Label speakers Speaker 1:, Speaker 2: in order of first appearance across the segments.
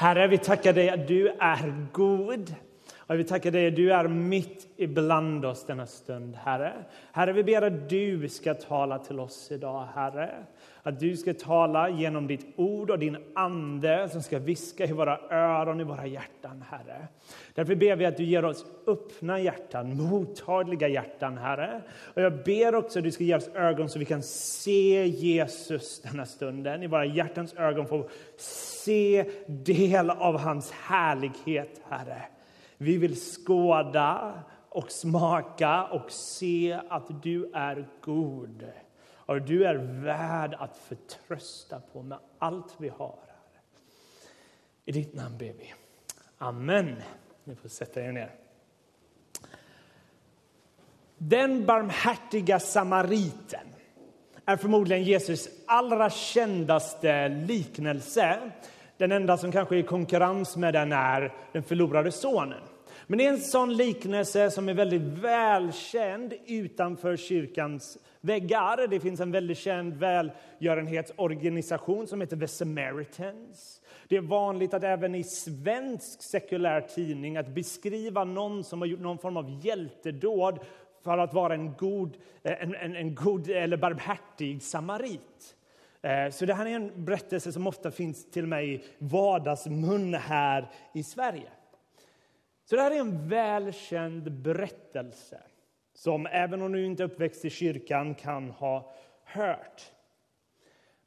Speaker 1: Herre, vi tackar dig att du är god. Och vi tackar dig att du är mitt ibland oss denna stund, Herre. Herre, vi ber att du ska tala till oss idag, Herre. Att du ska tala genom ditt ord och din ande som ska viska i våra öron, i våra hjärtan, Herre. Därför ber vi att du ger oss öppna hjärtan, mottagliga hjärtan, Herre. Och jag ber också att du ska ge oss ögon så vi kan se Jesus denna stunden. I våra hjärtans ögon få se del av hans härlighet, Herre. Vi vill skåda och smaka och se att du är god. Och du är värd att förtrösta på med allt vi har. Herre. I ditt namn ber vi. Amen. Ni får sätta er ner. Den barmhärtiga samariten är förmodligen Jesus allra kändaste liknelse. Den enda som kanske är i konkurrens med den är den förlorade sonen. Men det är en sån liknelse som är väldigt välkänd utanför kyrkans väggar. Det finns en väldigt känd välgörenhetsorganisation som heter The Samaritans. Det är vanligt att även i svensk sekulär tidning att beskriva någon som har gjort någon form av hjältedåd för att vara en god, eh, en, en, en god eller barmhärtig samarit. Eh, så det här är en berättelse som ofta finns till mig i vardagsmun här i Sverige. Så det här är en välkänd berättelse som även om du inte är uppväxt i kyrkan kan ha hört.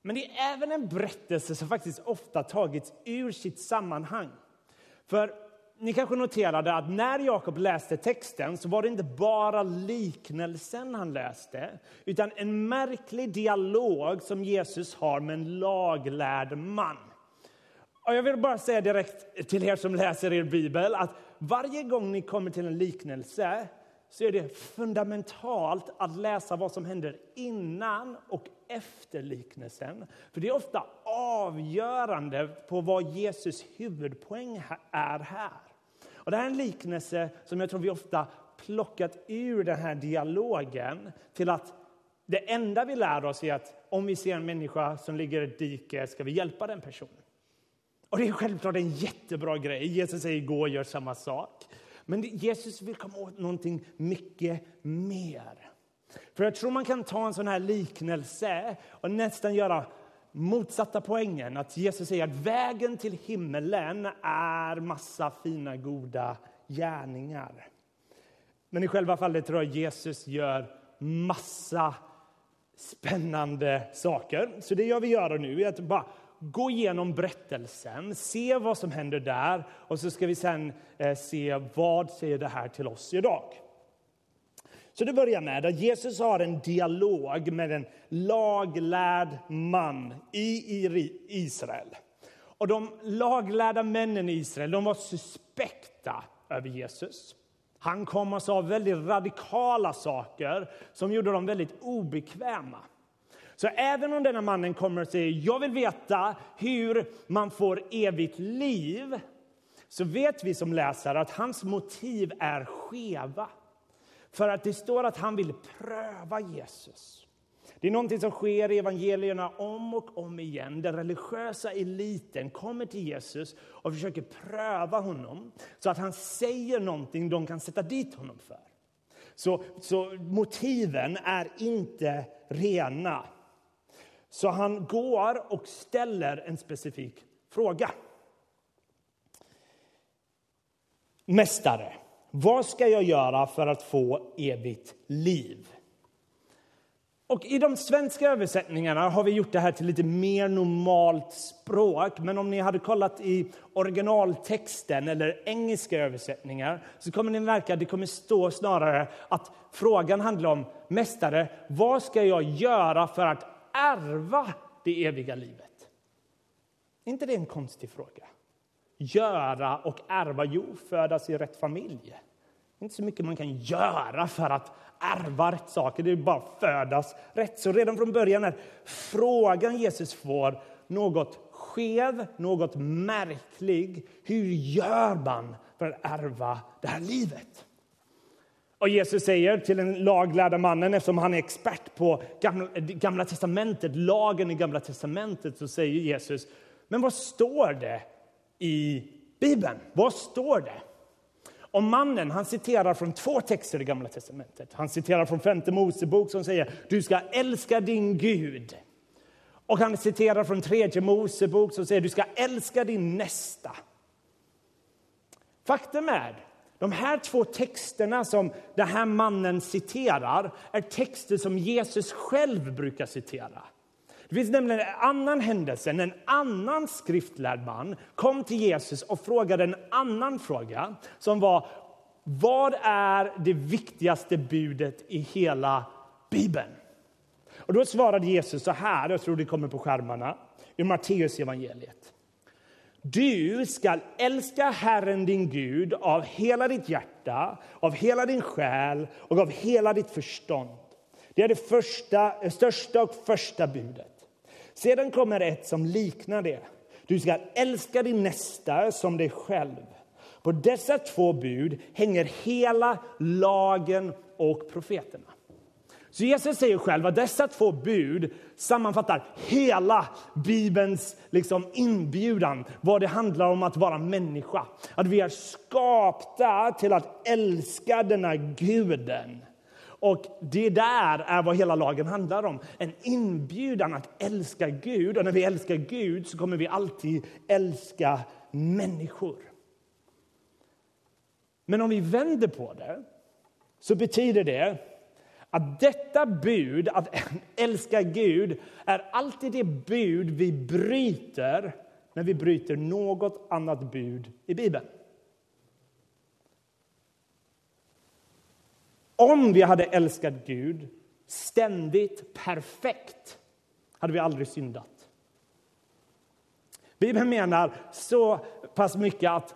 Speaker 1: Men det är även en berättelse som faktiskt ofta tagits ur sitt sammanhang. För ni kanske noterade att när Jakob läste texten så var det inte bara liknelsen han läste utan en märklig dialog som Jesus har med en laglärd man. Och jag vill bara säga direkt till er som läser er bibel att varje gång ni kommer till en liknelse så är det fundamentalt att läsa vad som händer innan och efter liknelsen. För det är ofta avgörande på vad Jesus huvudpoäng är här. Och det här är en liknelse som jag tror vi ofta plockat ur den här dialogen till att det enda vi lär oss är att om vi ser en människa som ligger i ett dike ska vi hjälpa den personen. Och det är självklart en jättebra grej. Jesus säger gå och gör samma sak. Men Jesus vill komma åt någonting mycket mer. För jag tror man kan ta en sån här liknelse och nästan göra motsatta poängen. Att Jesus säger att vägen till himmelen är massa fina, goda gärningar. Men i själva fallet tror jag Jesus gör massa spännande saker. Så det jag vill göra nu är att bara gå igenom berättelsen, se vad som händer där och så ska vi sen eh, se vad säger det här till oss idag. Så det börjar med att Jesus har en dialog med en laglärd man i Israel. Och de laglärda männen i Israel de var suspekta över Jesus. Han kom och sa väldigt radikala saker som gjorde dem väldigt obekväma. Så även om denna mannen kommer och säger jag vill veta hur man får evigt liv så vet vi som läsare att hans motiv är skeva. För att det står att han vill pröva Jesus. Det är någonting som sker i evangelierna om och om igen. Den religiösa eliten kommer till Jesus och försöker pröva honom så att han säger någonting de kan sätta dit honom för. Så, så motiven är inte rena. Så han går och ställer en specifik fråga. Mästare, vad ska jag göra för att få evigt liv? Och I de svenska översättningarna har vi gjort det här till lite mer normalt språk. Men om ni hade kollat i originaltexten eller engelska översättningar så kommer ni märka att det kommer stå snarare att frågan handlar om Mästare, vad ska jag göra för att ärva det eviga livet? Är inte det en konstig fråga? Göra och ärva? Jo, födas i rätt familj. Inte så mycket man kan göra för att ärva rätt saker. Det är bara födas rätt. Så redan från början är frågan Jesus får något skev, något märklig. Hur gör man för att ärva det här livet? Och Jesus säger till den laglärda mannen, eftersom han är expert på gamla, eh, gamla testamentet, lagen i Gamla testamentet, så säger Jesus, men vad står det i Bibeln. Vad står det? Och mannen han citerar från två texter i Gamla testamentet. Han citerar från femte Mosebok som säger du ska älska din Gud. Och han citerar från tredje Mosebok som säger du ska älska din nästa. Faktum är, de här två texterna som den här mannen citerar är texter som Jesus själv brukar citera. Det finns nämligen en annan händelse när en annan skriftlärd man kom till Jesus och frågade en annan fråga som var vad är det viktigaste budet i hela Bibeln? Och då svarade Jesus så här, jag tror det kommer på skärmarna, i Matteus evangeliet. Du ska älska Herren din Gud av hela ditt hjärta, av hela din själ och av hela ditt förstånd. Det är det första, största och första budet. Sedan kommer ett som liknar det. Du ska älska din nästa som dig själv. På dessa två bud hänger hela lagen och profeterna. Så Jesus säger själv att dessa två bud sammanfattar hela Bibelns liksom inbjudan, vad det handlar om att vara människa. Att vi är skapta till att älska denna guden. Och det där är vad hela lagen handlar om. En inbjudan att älska Gud. Och när vi älskar Gud så kommer vi alltid älska människor. Men om vi vänder på det så betyder det att detta bud, att älska Gud, är alltid det bud vi bryter när vi bryter något annat bud i Bibeln. Om vi hade älskat Gud ständigt perfekt hade vi aldrig syndat. Bibeln menar så pass mycket att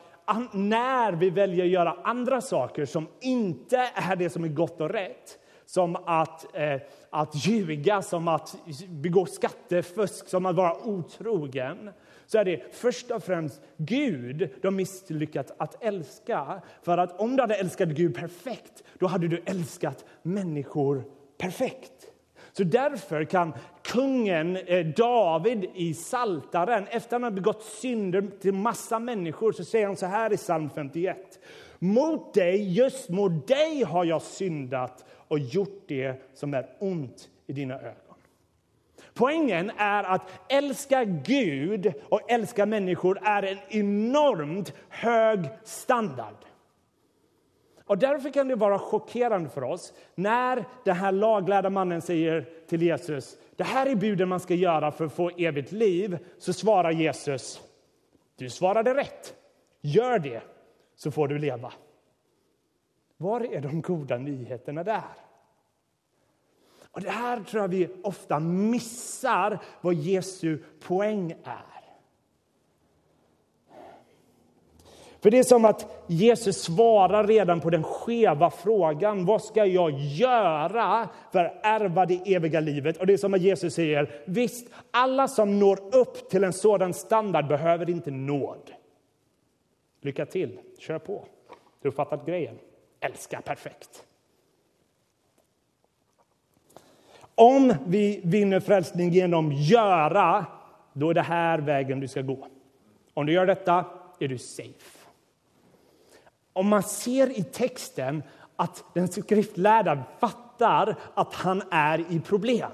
Speaker 1: när vi väljer att göra andra saker som inte är det som är gott och rätt som att, eh, att ljuga, som att begå skattefusk, som att vara otrogen så är det först och främst Gud de misslyckats att älska. För att om du hade älskat Gud perfekt, då hade du älskat människor perfekt. Så därför kan kungen eh, David i Saltaren, efter att han har begått synder till massa människor, så säger han så här i psalm 51. Mot dig, just mot dig har jag syndat och gjort det som är ont i dina ögon. Poängen är att älska Gud och älska människor är en enormt hög standard. Och därför kan det vara chockerande för oss när den här laglärda mannen säger till Jesus det här är buden man ska göra för att få evigt liv. Så svarar Jesus, du svarade rätt. Gör det, så får du leva. Var är de goda nyheterna där? Och Det här tror jag vi ofta missar vad Jesu poäng är. För det är som att Jesus svarar redan på den skeva frågan. Vad ska jag göra för att ärva det eviga livet? Och det är som att Jesus säger, visst, alla som når upp till en sådan standard behöver inte nåd. Lycka till, kör på. Du har fattat grejen. Älska perfekt. Om vi vinner frälsning genom göra, då är det här vägen du ska gå. Om du gör detta är du safe. Om man ser i texten att den skriftlärda fattar att han är i problem.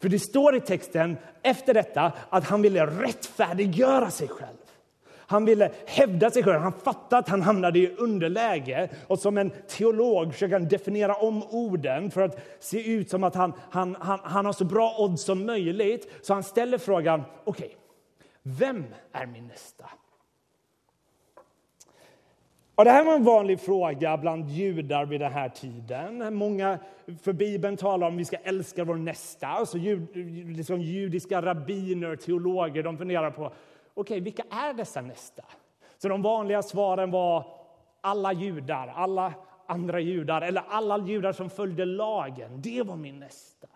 Speaker 1: För det står i texten efter detta att han ville rättfärdiggöra sig själv. Han ville hävda sig själv. Han fattade att han hamnade i underläge. Och som en teolog försöker han definiera om orden för att se ut som att han, han, han, han har så bra odds som möjligt. Så han ställer frågan, okej, okay, vem är min nästa? Och det här var en vanlig fråga bland judar vid den här tiden. Många, för Bibeln talar om att vi ska älska vår nästa. Så jud, liksom judiska rabbiner, teologer, de funderar på okay, vilka är dessa nästa? Så de vanliga svaren var alla judar, alla andra judar eller alla judar som följde lagen. Det var min nästa.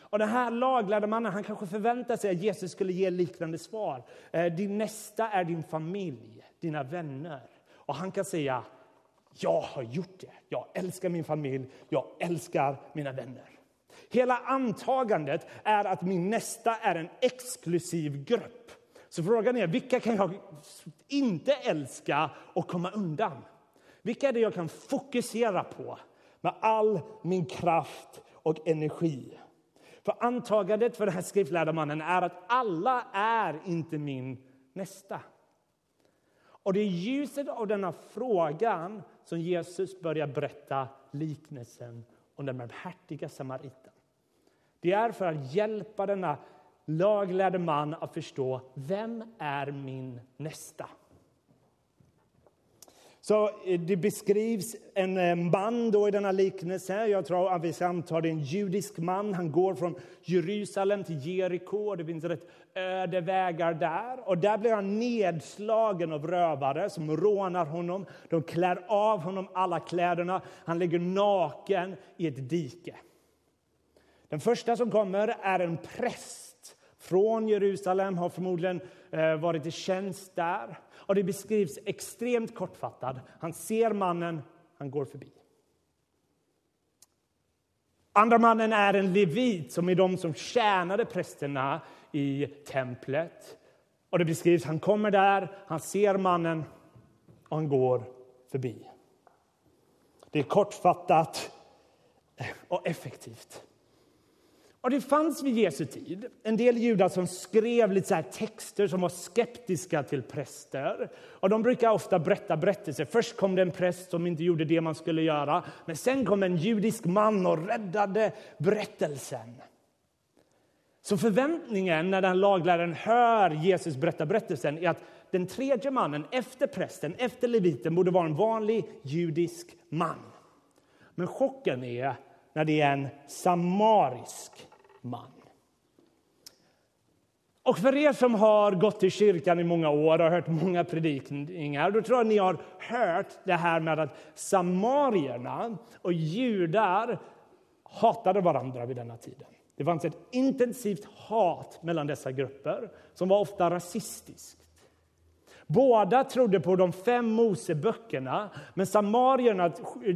Speaker 1: Och den här laglärde mannen han kanske förväntade sig att Jesus skulle ge liknande svar. Eh, din nästa är din familj, dina vänner. Och han kan säga, jag har gjort det. Jag älskar min familj, jag älskar mina vänner. Hela antagandet är att min nästa är en exklusiv grupp så frågan är, vilka kan jag inte älska och komma undan? Vilka är det jag kan fokusera på med all min kraft och energi? För antagandet för den här skriftlärda mannen är att alla är inte min nästa. Och det är ljuset av denna frågan som Jesus börjar berätta liknelsen om den barmhärtiga samariten. Det är för att hjälpa denna laglärde man att förstå vem är min nästa. Så eh, det beskrivs en eh, man då i denna liknelse. Jag tror att vi samtar det är en judisk man. Han går från Jerusalem till Jeriko. Det finns rätt öde vägar där. Och där blir han nedslagen av rövare som rånar honom. De klär av honom alla kläderna. Han ligger naken i ett dike. Den första som kommer är en präst från Jerusalem, har förmodligen eh, varit i tjänst där. Och det beskrivs extremt kortfattat. Han ser mannen, han går förbi. Andra mannen är en levit, som är de som tjänade prästerna i templet. Och det beskrivs, han kommer där, han ser mannen och han går förbi. Det är kortfattat och effektivt. Och det fanns vid Jesu tid en del judar som skrev lite så texter som var skeptiska till präster. Och de brukar ofta berätta berättelser. Först kom det en präst som inte gjorde det man skulle göra. Men sen kom en judisk man och räddade berättelsen. Så förväntningen när den lagläraren hör Jesus berätta berättelsen är att den tredje mannen efter prästen, efter leviten, borde vara en vanlig judisk man. Men chocken är när det är en samarisk man. Och för er som har gått till kyrkan i många år och hört många predikningar, då tror jag ni har hört det här med att samarierna och judar hatade varandra vid denna tiden. Det fanns ett intensivt hat mellan dessa grupper som var ofta rasistiskt. Båda trodde på de fem Moseböckerna, men samarierna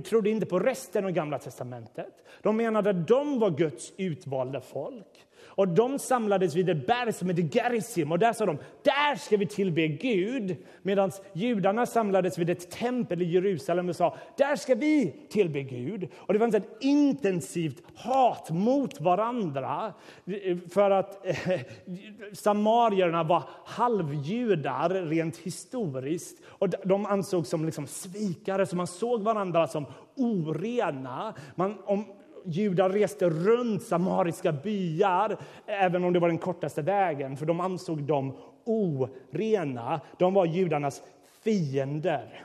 Speaker 1: trodde inte på resten av Gamla testamentet. De menade att de var Guds utvalda folk. Och De samlades vid ett berg som heter Gerizim och där sa de där ska vi tillbe Gud. Medan judarna samlades vid ett tempel i Jerusalem och sa där ska vi tillbe Gud. Och Det fanns ett intensivt hat mot varandra för att eh, samarierna var halvjudar rent historiskt. Och De ansågs som liksom svikare, så man såg varandra som orena. Man, om, judar reste runt samariska byar, även om det var den kortaste vägen, för de ansåg dem orena. De var judarnas fiender.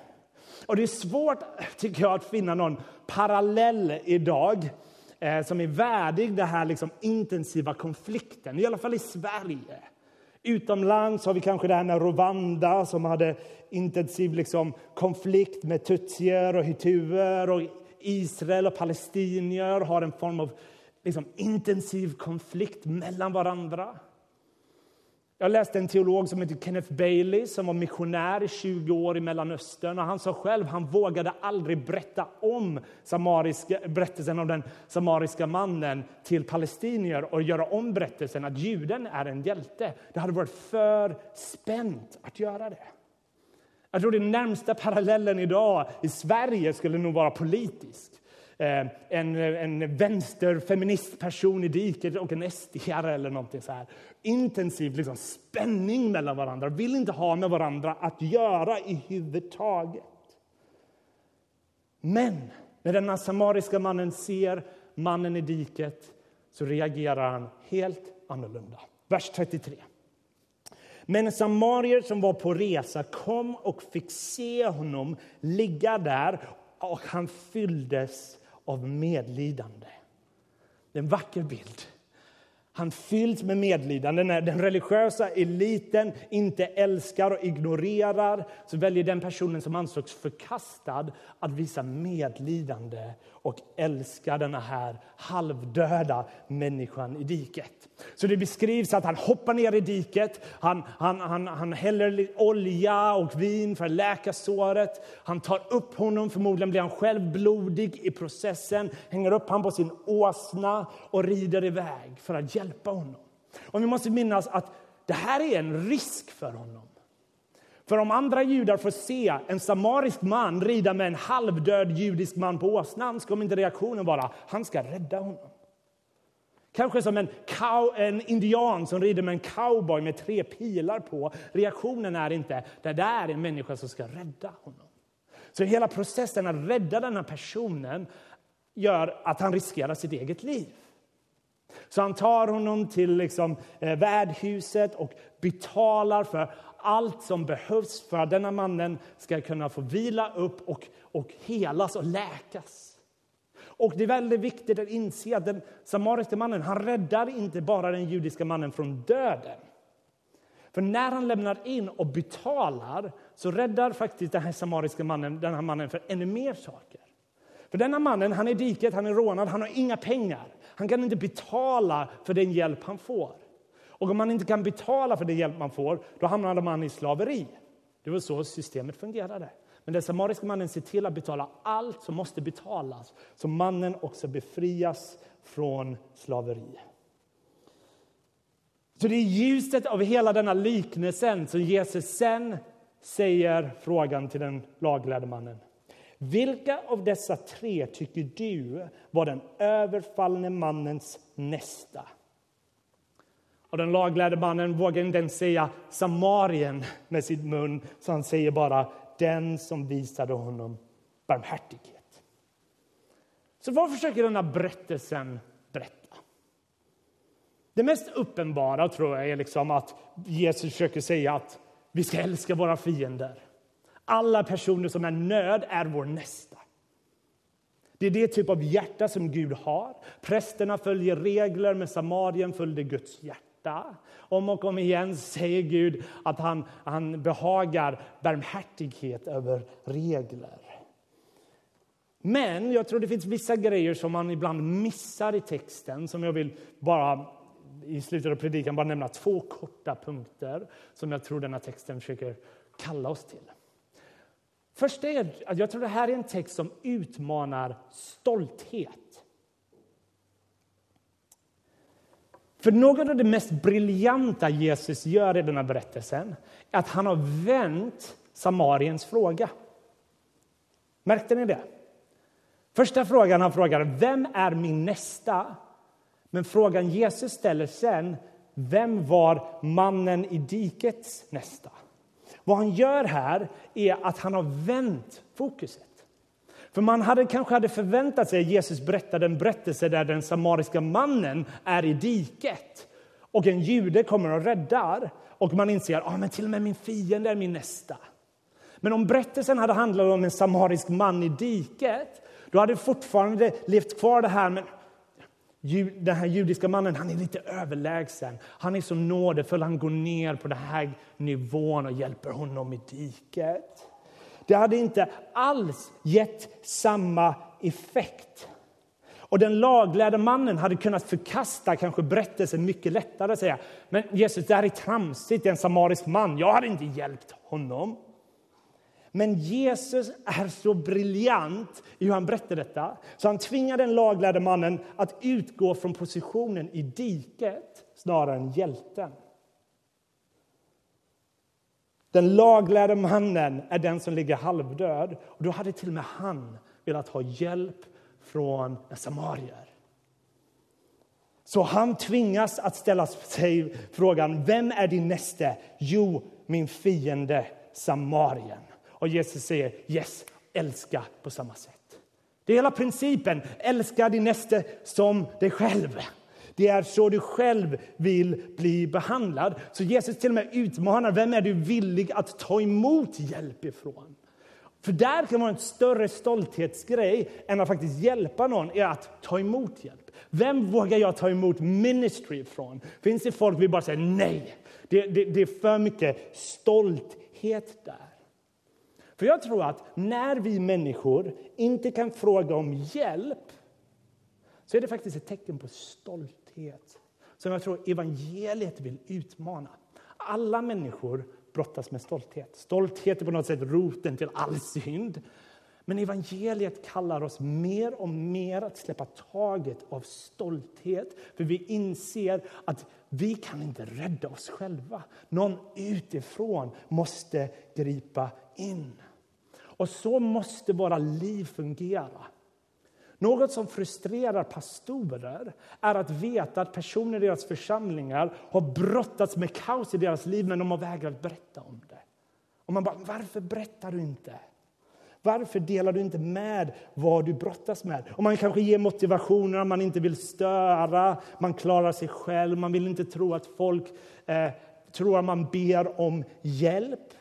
Speaker 1: Och det är svårt tycker jag, att finna någon parallell idag eh, som är värdig den här liksom, intensiva konflikten, i alla fall i Sverige. Utomlands har vi kanske det här med Rwanda som hade intensiv liksom, konflikt med tutsier och hituer och Israel och palestinier har en form av liksom, intensiv konflikt mellan varandra. Jag läste en teolog som heter Kenneth Bailey som var missionär i 20 år i Mellanöstern. Och han sa själv han vågade aldrig berätta om samariska, berättelsen om den samariska mannen till palestinier och göra om berättelsen att juden är en hjälte. Det hade varit för spänt att göra det. Jag tror den närmsta parallellen idag i Sverige skulle nog vara politisk. Eh, en, eh, en vänsterfeministperson i diket och en SDR eller någonting så här. Intensiv liksom, spänning mellan varandra, vill inte ha med varandra att göra i huvud taget. Men när den samariska mannen ser mannen i diket så reagerar han helt annorlunda. Vers 33. Men samarier som var på resa kom och fick se honom ligga där och han fylldes av medlidande. Det är en vacker bild. Han fylls med medlidande. När den religiösa eliten inte älskar och ignorerar så väljer den personen som ansågs förkastad att visa medlidande och älskar den här halvdöda människan i diket. Så det beskrivs att han hoppar ner i diket, han, han, han, han häller olja och vin för att läka såret. Han tar upp honom, förmodligen blir han själv blodig i processen, hänger upp honom på sin åsna och rider iväg för att hjälpa honom. Och vi måste minnas att det här är en risk för honom. För om andra judar får se en samarisk man rida med en halvdöd judisk man på åsnan så kommer inte reaktionen vara han ska rädda honom. Kanske som en, cow, en indian som rider med en cowboy med tre pilar på. Reaktionen är inte det där är en människa som ska rädda honom. Så hela processen att rädda den här personen gör att han riskerar sitt eget liv. Så han tar honom till liksom, eh, värdhuset och betalar för allt som behövs för att denna mannen ska kunna få vila upp och, och helas och läkas. Och Det är väldigt viktigt att inse att den samariska mannen han räddar inte bara den judiska mannen från döden. För när han lämnar in och betalar så räddar faktiskt den här samariska mannen den här mannen för ännu mer saker. För denna mannen han är i diket, han är rånad, han har inga pengar. Han kan inte betala för den hjälp han får. Och om man inte kan betala för den hjälp man får, då hamnar man i slaveri. Det var så systemet fungerade. Men den samariska mannen ser till att betala allt som måste betalas så mannen också befrias från slaveri. Så det är ljuset av hela denna liknelsen som Jesus sen säger frågan till den laglärde mannen. Vilka av dessa tre tycker du var den överfallne mannens nästa? Och den laglärde mannen vågar inte ens säga Samarien med sin mun, så han säger bara den som visade honom barmhärtighet. Så vad försöker den här berättelsen berätta? Det mest uppenbara tror jag är liksom att Jesus försöker säga att vi ska älska våra fiender. Alla personer som är nöd är vår nästa. Det är det typ av hjärta som Gud har. Prästerna följer regler, men Samarien följde Guds hjärta. Om och om igen säger Gud att han, han behagar barmhärtighet över regler. Men jag tror det finns vissa grejer som man ibland missar i texten som jag vill bara i slutet av predikan bara nämna två korta punkter som jag tror den här texten försöker kalla oss till. Först är att jag tror det här är en text som utmanar stolthet. För något av det mest briljanta Jesus gör i den här berättelsen är att han har vänt Samariens fråga. Märkte ni det? Första frågan han frågar vem är min nästa? Men frågan Jesus ställer sen, vem var mannen i dikets nästa? Vad han gör här är att han har vänt fokuset. För man hade kanske hade förväntat sig att Jesus berättade en berättelse där den samariska mannen är i diket och en jude kommer och räddar och man inser att ah, till och med min fiende är min nästa. Men om berättelsen hade handlat om en samarisk man i diket då hade fortfarande levt kvar det här men den här judiska mannen han är lite överlägsen. Han är så nådefull, han går ner på den här nivån och hjälper honom i diket. Det hade inte alls gett samma effekt. Och Den laglärde mannen hade kunnat förkasta kanske berättelsen mycket lättare. och säga men Jesus, det här är tramsigt, det är en samarisk man. Jag hade inte hjälpt honom. Men Jesus är så briljant i hur han berättar detta så han tvingar den laglärde mannen att utgå från positionen i diket snarare än hjälten. Den laglärde mannen är den som ligger halvdöd. Och då hade till och med han velat ha hjälp från en samarier. Så han tvingas att ställa sig frågan vem är din näste? Jo, min fiende Samarien. Och Jesus säger yes, älska på samma sätt. Det är hela principen. Älska din näste som dig själv. Det är så du själv vill bli behandlad. Så Jesus till och med utmanar vem är du villig att ta emot hjälp ifrån. För där kan vara en större stolthetsgrej än att faktiskt hjälpa någon, är att ta emot hjälp. Vem vågar jag ta emot ministry ifrån? Finns det folk vi bara säger nej? Det, det, det är för mycket stolthet där. För jag tror att när vi människor inte kan fråga om hjälp så är det faktiskt ett tecken på stolthet som jag tror evangeliet vill utmana. Alla människor brottas med stolthet. Stolthet är på något sätt roten till all synd. Men evangeliet kallar oss mer och mer att släppa taget av stolthet. För vi inser att vi kan inte rädda oss själva. Någon utifrån måste gripa in. Och så måste våra liv fungera. Något som frustrerar pastorer är att veta att personer i deras församlingar har brottats med kaos i deras liv men de har vägrat berätta om det. Och man bara, varför berättar du inte? Varför delar du inte med vad du brottas med? Och man kanske ger motivationer, man inte vill störa, man klarar sig själv, man vill inte tro att folk eh, tror att man ber om hjälp.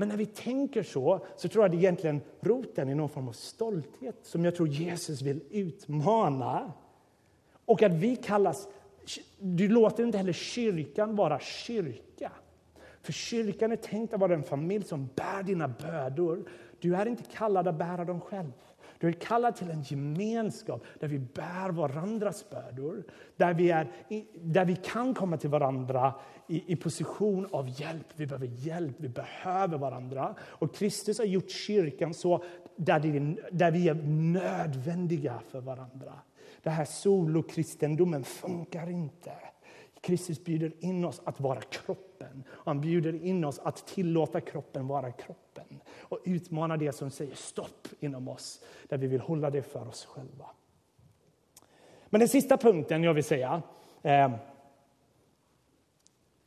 Speaker 1: Men när vi tänker så, så tror jag det egentligen roten i någon form av stolthet som jag tror Jesus vill utmana. Och att vi kallas... Du låter inte heller kyrkan vara kyrka. För kyrkan är tänkt att vara en familj som bär dina bördor. Du är inte kallad att bära dem själv. Du är kallad till en gemenskap där vi bär varandras bördor. Där vi, är, där vi kan komma till varandra i, i position av hjälp. Vi behöver hjälp, vi behöver varandra. Och Kristus har gjort kyrkan så där, det, där vi är nödvändiga för varandra. Det här solokristendomen funkar inte. Kristus bjuder in oss att vara kroppen. Han bjuder in oss att tillåta kroppen vara kroppen och utmana det som säger stopp inom oss, där vi vill hålla det för oss själva. Men den sista punkten jag vill säga eh,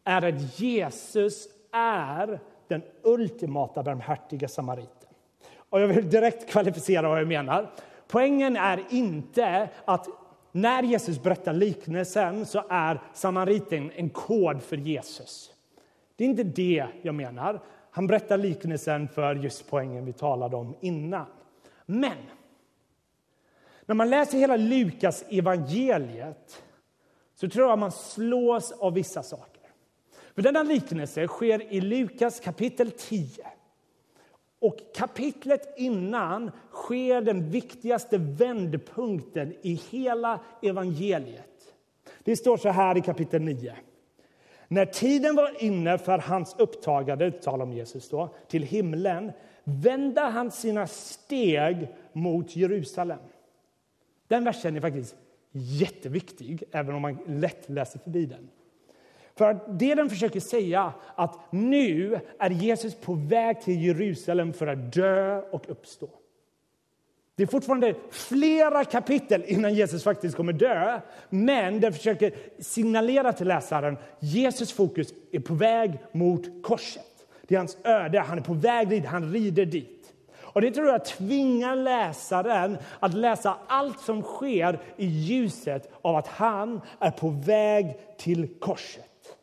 Speaker 1: är att Jesus är den ultimata barmhärtiga samariten. Och jag vill direkt kvalificera vad jag menar. Poängen är inte att när Jesus berättar liknelsen så är samariten en kod för Jesus. Det är inte det jag menar. Han berättar liknelsen för just poängen vi talade om innan. Men när man läser hela Lukas evangeliet så tror jag man slås av vissa saker. För denna liknelse sker i Lukas kapitel 10. Och kapitlet innan sker den viktigaste vändpunkten i hela evangeliet. Det står så här i kapitel 9. När tiden var inne för hans upptagande, tal om Jesus då, till himlen vände han sina steg mot Jerusalem. Den versen är faktiskt jätteviktig, även om man lätt läser förbi den. För det den försöker säga att nu är Jesus på väg till Jerusalem för att dö och uppstå. Det är fortfarande flera kapitel innan Jesus faktiskt kommer dö. Men den försöker signalera till läsaren Jesus fokus är på väg mot korset. Det är hans öde. Han är på väg dit. Han rider dit. Och Det tror jag tvingar läsaren att läsa allt som sker i ljuset av att han är på väg till korset.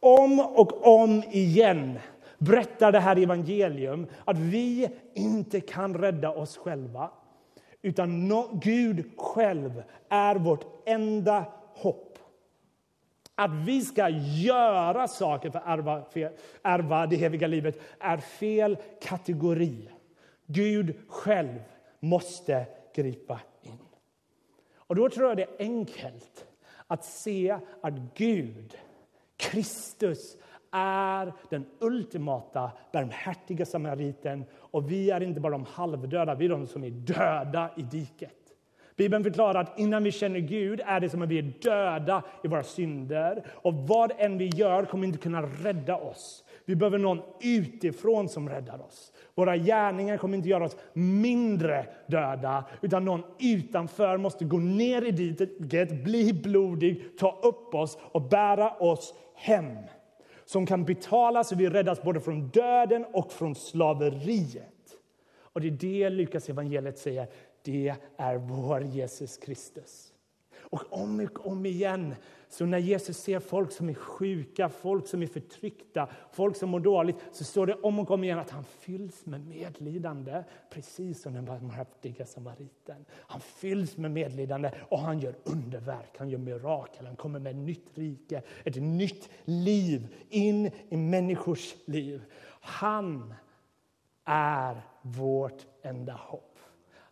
Speaker 1: Om och om igen berättar det här evangelium att vi inte kan rädda oss själva. Utan Gud själv är vårt enda hopp. Att vi ska göra saker för att ärva, ärva det eviga livet är fel kategori. Gud själv måste gripa in. Och Då tror jag det är enkelt att se att Gud Kristus är den ultimata barmhärtiga samariten och vi är inte bara de halvdöda, vi är de som är döda i diket. Bibeln förklarar att innan vi känner Gud är det som att vi är döda i våra synder. Och vad än vi gör kommer inte kunna rädda oss. Vi behöver någon utifrån som räddar oss. Våra gärningar kommer inte göra oss mindre döda, utan någon utanför måste gå ner i diket, bli blodig, ta upp oss och bära oss hem. Som kan betala så vi räddas både från döden och från slaveriet. Och det är det Lukas evangeliet säger, det är vår Jesus Kristus. Och om och om igen, så när Jesus ser folk som är sjuka, folk som är förtryckta, folk som mår dåligt, så står det om och om igen att han fylls med medlidande, precis som den barmhärtiga samariten. Han fylls med medlidande och han gör underverk, han gör mirakel, han kommer med ett nytt rike, ett nytt liv in i människors liv. Han är vårt enda hopp.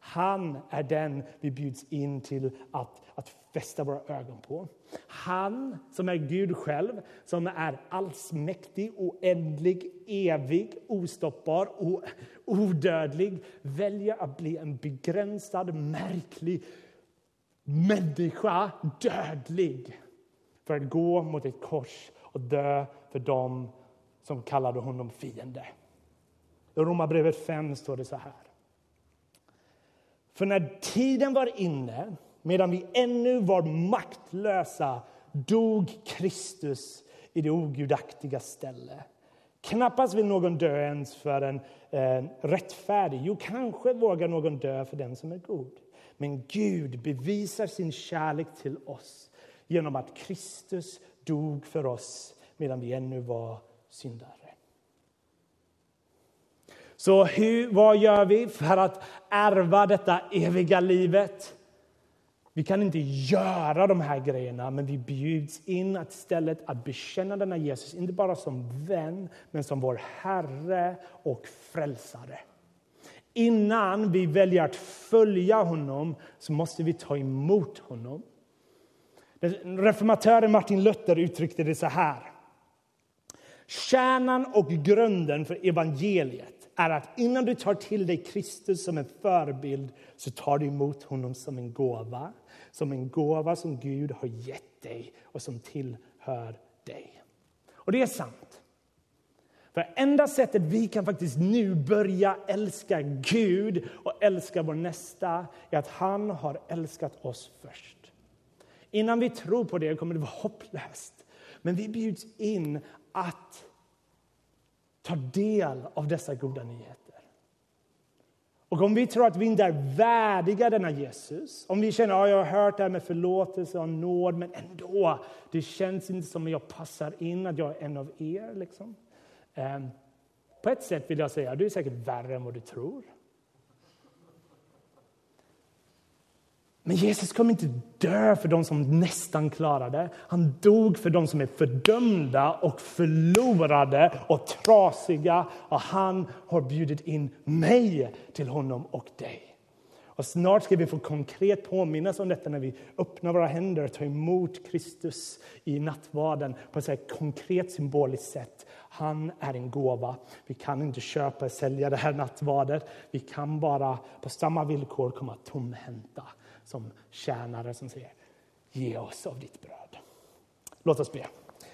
Speaker 1: Han är den vi bjuds in till att, att fästa våra ögon på. Han som är Gud själv, som är allsmäktig, oändlig, evig, ostoppbar och odödlig väljer att bli en begränsad, märklig människa, dödlig för att gå mot ett kors och dö för dem som kallade honom fiende. I Romarbrevet 5 står det så här. För när tiden var inne, medan vi ännu var maktlösa dog Kristus i det ogudaktiga ställe. Knappast vill någon dö ens för en eh, rättfärdig. Jo, kanske vågar någon dö för den som är god. Men Gud bevisar sin kärlek till oss genom att Kristus dog för oss medan vi ännu var syndare. Så hur, vad gör vi för att ärva detta eviga livet? Vi kan inte göra de här grejerna, men vi bjuds in att istället att bekänna denna Jesus, inte bara som vän, men som vår Herre och Frälsare. Innan vi väljer att följa honom så måste vi ta emot honom. Reformatören Martin Luther uttryckte det så här. Kärnan och grunden för evangeliet är att innan du tar till dig Kristus som en förebild så tar du emot honom som en gåva. Som en gåva som Gud har gett dig och som tillhör dig. Och det är sant. För enda sättet vi kan faktiskt nu börja älska Gud och älska vår nästa är att han har älskat oss först. Innan vi tror på det kommer det vara hopplöst. Men vi bjuds in att ta del av dessa goda nyheter. Och om vi tror att vi inte är värdiga denna Jesus, om vi känner att ja, jag har hört det här med förlåtelse och nåd, men ändå, det känns inte som att jag passar in, att jag är en av er. Liksom. Ehm, på ett sätt vill jag säga, att du är säkert värre än vad du tror. Men Jesus kom inte dö för de som nästan klarade. Han dog för de som är fördömda och förlorade och trasiga. Och han har bjudit in mig till honom och dig. Och snart ska vi få konkret påminnas om detta när vi öppnar våra händer och tar emot Kristus i nattvarden på ett konkret symboliskt sätt. Han är en gåva. Vi kan inte köpa och sälja det här nattvardet. Vi kan bara på samma villkor komma tomhänta som tjänare som säger ge oss av ditt bröd. Låt oss be.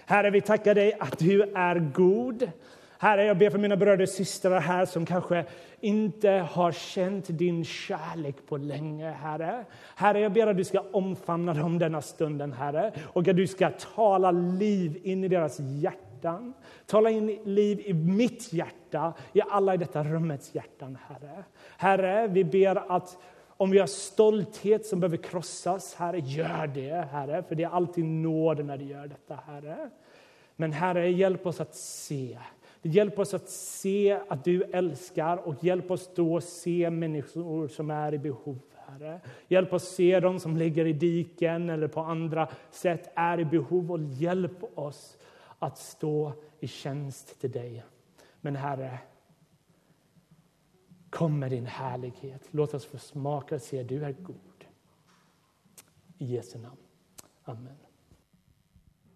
Speaker 1: Herre, vi tackar dig att du är god. Herre, jag ber för mina bröder och systrar här som kanske inte har känt din kärlek på länge, Herre. Herre, jag ber att du ska omfamna dem denna stunden, Herre, och att du ska tala liv in i deras hjärtan. Tala in liv i mitt hjärta, i alla i detta rummets hjärtan, Herre. Herre, vi ber att om vi har stolthet som behöver krossas, Herre, gör det, Herre. För det är alltid nåd när du gör detta, Herre. Men Herre, hjälp oss att se. Hjälp oss att se att du älskar och hjälp oss då se människor som är i behov, Herre. Hjälp oss se dem som ligger i diken eller på andra sätt är i behov och hjälp oss att stå i tjänst till dig. Men Herre, Kom med din härlighet. Låt oss få smaka och se att du är god. I Jesu namn. Amen.